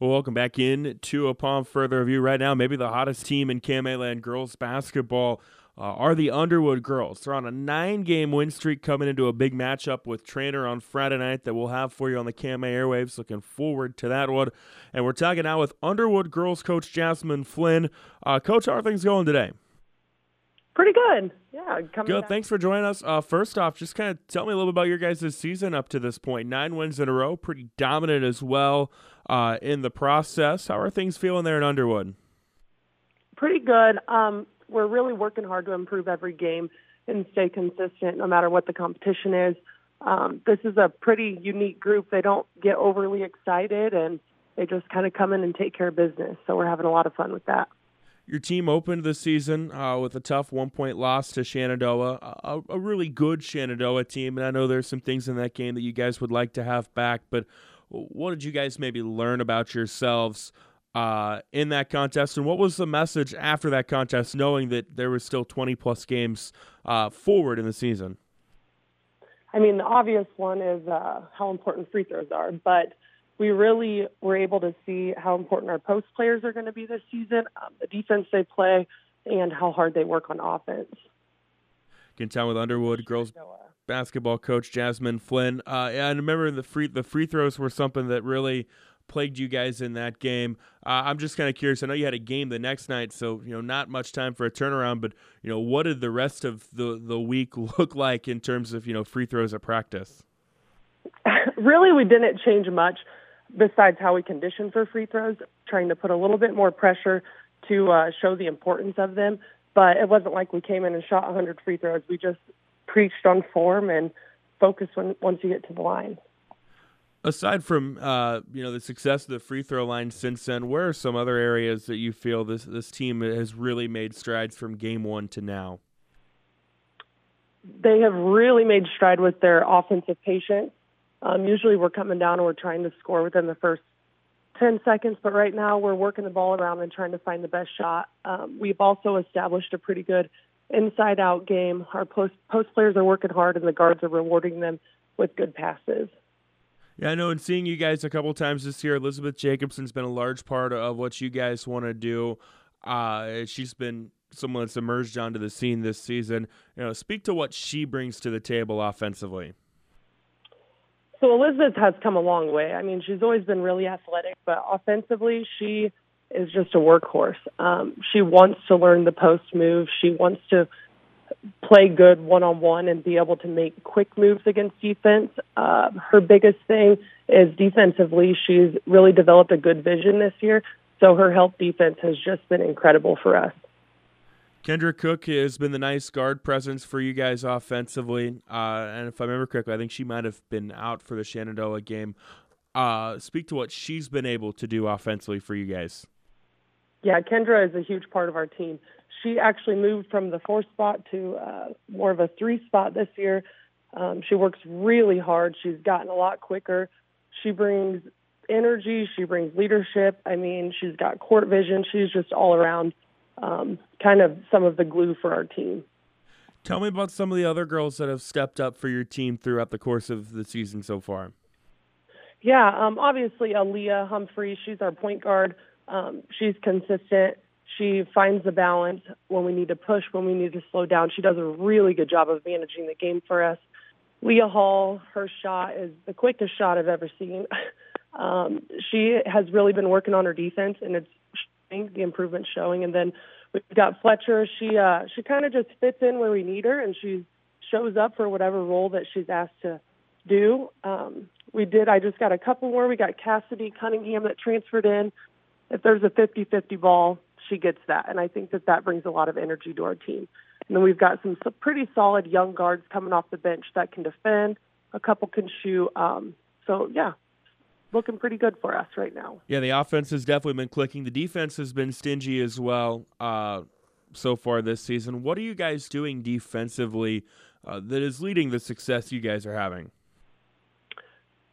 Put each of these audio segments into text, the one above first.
Well, welcome back in to Upon Further Review. Right now, maybe the hottest team in KMA girls basketball uh, are the Underwood girls. They're on a nine-game win streak coming into a big matchup with Treynor on Friday night that we'll have for you on the KMA airwaves. Looking forward to that one. And we're talking now with Underwood girls coach Jasmyn Flynn. Uh, coach, how are things going today? Pretty good. Yeah, good. Back. Thanks for joining us. Uh, first off, just kind of tell me a little bit about your guys' season up to this point. Nine wins in a row, pretty dominant as well uh, in the process. How are things feeling there in Underwood? Pretty good. Um, we're really working hard to improve every game and stay consistent no matter what the competition is. Um, this is a pretty unique group. They don't get overly excited and they just kind of come in and take care of business. So we're having a lot of fun with that. Your team opened the season uh, with a tough one point loss to Shenandoah, a, a, really good Shenandoah team. And I know there's some things in that game that you guys would like to have back, but what did you guys maybe learn about yourselves uh, in that contest? And what was the message after that contest, knowing that there was still 20 plus games uh, forward in the season? I mean, the obvious one is uh, how important free throws are, but we really were able to see how important our post players are going to be this season, um, the defense they play, and how hard they work on offense. Can tell with Underwood girls basketball coach Jasmyn Flynn. Uh, and I remember the free the free throws were something that really plagued you guys in that game. Uh, I'm just kind of curious. I know you had a game the next night, so you know not much time for a turnaround. But you know, what did the rest of the the week look like in terms of you know free throws at practice? really, we didn't change much besides how we condition for free throws, trying to put a little bit more pressure to uh, show the importance of them. But it wasn't like we came in and shot 100 free throws. We just preached on form and focus when once you get to the line. Aside from uh, you know the success of the free throw line since then, where are some other areas that you feel this this team has really made strides from game one to now? They have really made stride with their offensive patience. Um, usually we're coming down and we're trying to score within the first 10 seconds, but right now we're working the ball around and trying to find the best shot. Um, we've also established a pretty good inside out game. Our post, post players are working hard and the guards are rewarding them with good passes. Yeah, I know. And seeing you guys a couple times this year, Elizabeth Jacobson's been a large part of what you guys want to do. Uh, she's been someone that's emerged onto the scene this season. You know, speak to what she brings to the table offensively. So Elizabeth has come a long way. I mean, she's always been really athletic, but offensively, she is just a workhorse. Um, she wants to learn the post move. She wants to play good one on one and be able to make quick moves against defense. Uh, her biggest thing is defensively, she's really developed a good vision this year. So her help defense has just been incredible for us. Kendra Cook has been the nice guard presence for you guys offensively. Uh, and if I remember correctly, I think she might have been out for the Shenandoah game. Uh, speak to what she's been able to do offensively for you guys. Yeah, Kendra is a huge part of our team. She actually moved from the four spot to uh, more of a three spot this year. Um, she works really hard. She's gotten a lot quicker. She brings energy. She brings leadership. I mean, she's got court vision. She's just all around um, kind of some of the glue for our team. Tell me about some of the other girls that have stepped up for your team throughout the course of the season so far. Yeah, um, obviously Aaliyah Humphrey, she's our point guard. Um, she's consistent. She finds the balance when we need to push, when we need to slow down. She does a really good job of managing the game for us. Leah Hall, her shot is the quickest shot I've ever seen. um, she has really been working on her defense, and it's the improvement showing. And then we've got Fletcher. She uh, she kind of just fits in where we need her, and she shows up for whatever role that she's asked to do. Um, we did. I just got a couple more. We got Cassidy Cunningham that transferred in. If there's a 50-50 ball, she gets that, and I think that that brings a lot of energy to our team. And then we've got some, some pretty solid young guards coming off the bench that can defend. A couple can shoot. Um, so yeah, looking pretty good for us right now. Yeah, the offense has definitely been clicking. The defense has been stingy as well uh, so far this season. What are you guys doing defensively uh, that is leading the success you guys are having?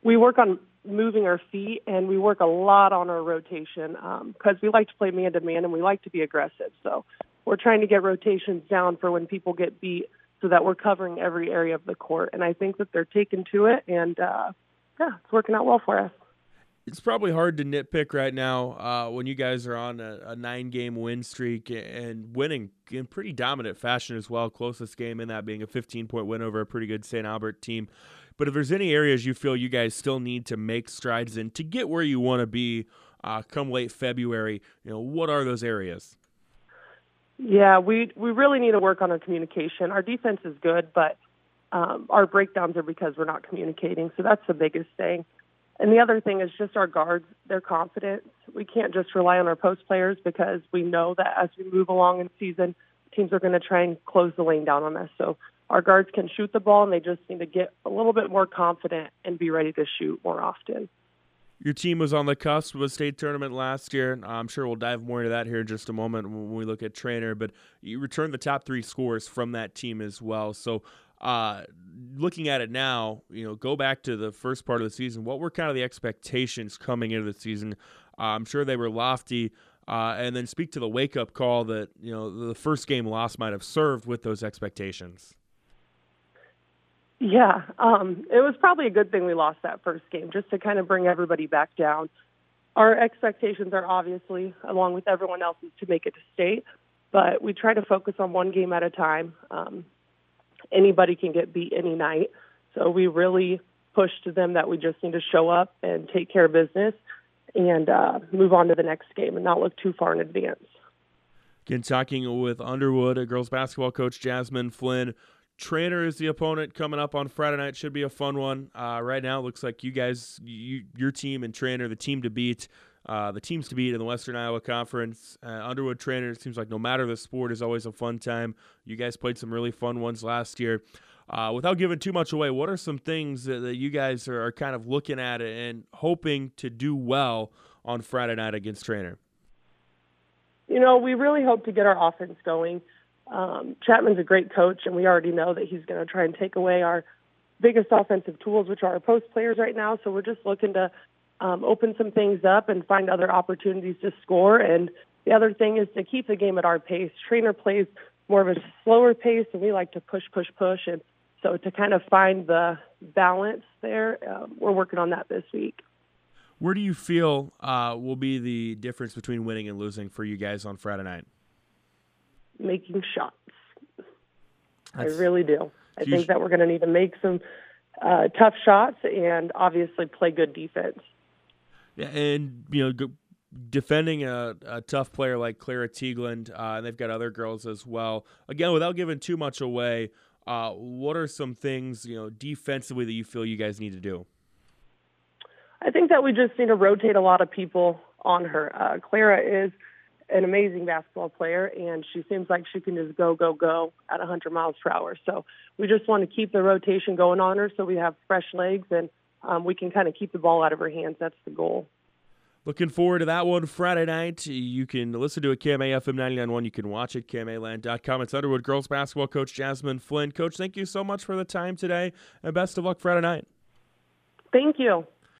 We work on moving our feet and we work a lot on our rotation because um, we like to play man to man and we like to be aggressive. So we're trying to get rotations down for when people get beat so that we're covering every area of the court. And I think that they're taken to it and uh, yeah, it's working out well for us. It's probably hard to nitpick right now uh, when you guys are on a, a nine game win streak and winning in pretty dominant fashion as well. Closest game in that being a 15 point win over a pretty good St. Albert team. But if there's any areas you feel you guys still need to make strides in to get where you want to be uh, come late February, you know, what are those areas? Yeah, we we really need to work on our communication. Our defense is good, but um, our breakdowns are because we're not communicating. So that's the biggest thing. And the other thing is just our guards, their confidence. We can't just rely on our post players because we know that as we move along in season, teams are going to try and close the lane down on us. So our guards can shoot the ball and they just need to get a little bit more confident and be ready to shoot more often. Your team was on the cusp of a state tournament last year. I'm sure we'll dive more into that here in just a moment when we look at Treynor, but you returned the top three scores from that team as well. So, uh, looking at it now, you know, go back to the first part of the season. What were kind of the expectations coming into the season? Uh, I'm sure they were lofty. Uh, and then speak to the wake up call that you know the first game loss might have served with those expectations. Yeah, um, it was probably a good thing we lost that first game just to kind of bring everybody back down. Our expectations are obviously, along with everyone else's, to make it to state, but we try to focus on one game at a time. Um, anybody can get beat any night, so we really pushed to them that we just need to show up and take care of business and uh, move on to the next game and not look too far in advance. Again, talking with Underwood, a girls basketball coach Jasmyn Flynn. Treynor is the opponent coming up on Friday night. Should be a fun one. Uh, right now, it looks like you guys, you, your team and Treynor, the team to beat, uh, the teams to beat in the Western Iowa Conference. Uh, Underwood Treynor, it seems like no matter the sport, is always a fun time. You guys played some really fun ones last year. Uh, without giving too much away, what are some things that, that you guys are, are, kind of looking at and hoping to do well on Friday night against Treynor? You know, we really hope to get our offense going. Um, Chapman's a great coach, and we already know that he's going to try and take away our biggest offensive tools, which are our post players right now. So we're just looking to um, open some things up and find other opportunities to score. And the other thing is to keep the game at our pace. Treynor plays more of a slower pace, and we like to push, push, push. And so to kind of find the balance there, um, we're working on that this week. Where do you feel uh, will be the difference between winning and losing for you guys on Friday night? making shots. That's I really do. I huge. think that we're going to need to make some uh, tough shots and obviously play good defense. And you know, defending a, a tough player like Clara Teigland, uh, and they've got other girls as well. Again, without giving too much away, uh, what are some things you know defensively that you feel you guys need to do? I think that we just need to rotate a lot of people on her. Uh, Clara is an amazing basketball player, and she seems like she can just go, go, go at 100 miles per hour. So we just want to keep the rotation going on her so we have fresh legs and um, we can kind of keep the ball out of her hands. That's the goal. Looking forward to that one Friday night. You can listen to it KMA FM 99.1. You can watch it KMAland.com. It's Underwood girls basketball coach Jasmyn Flynn. Coach, thank you so much for the time today, and best of luck Friday night. Thank you.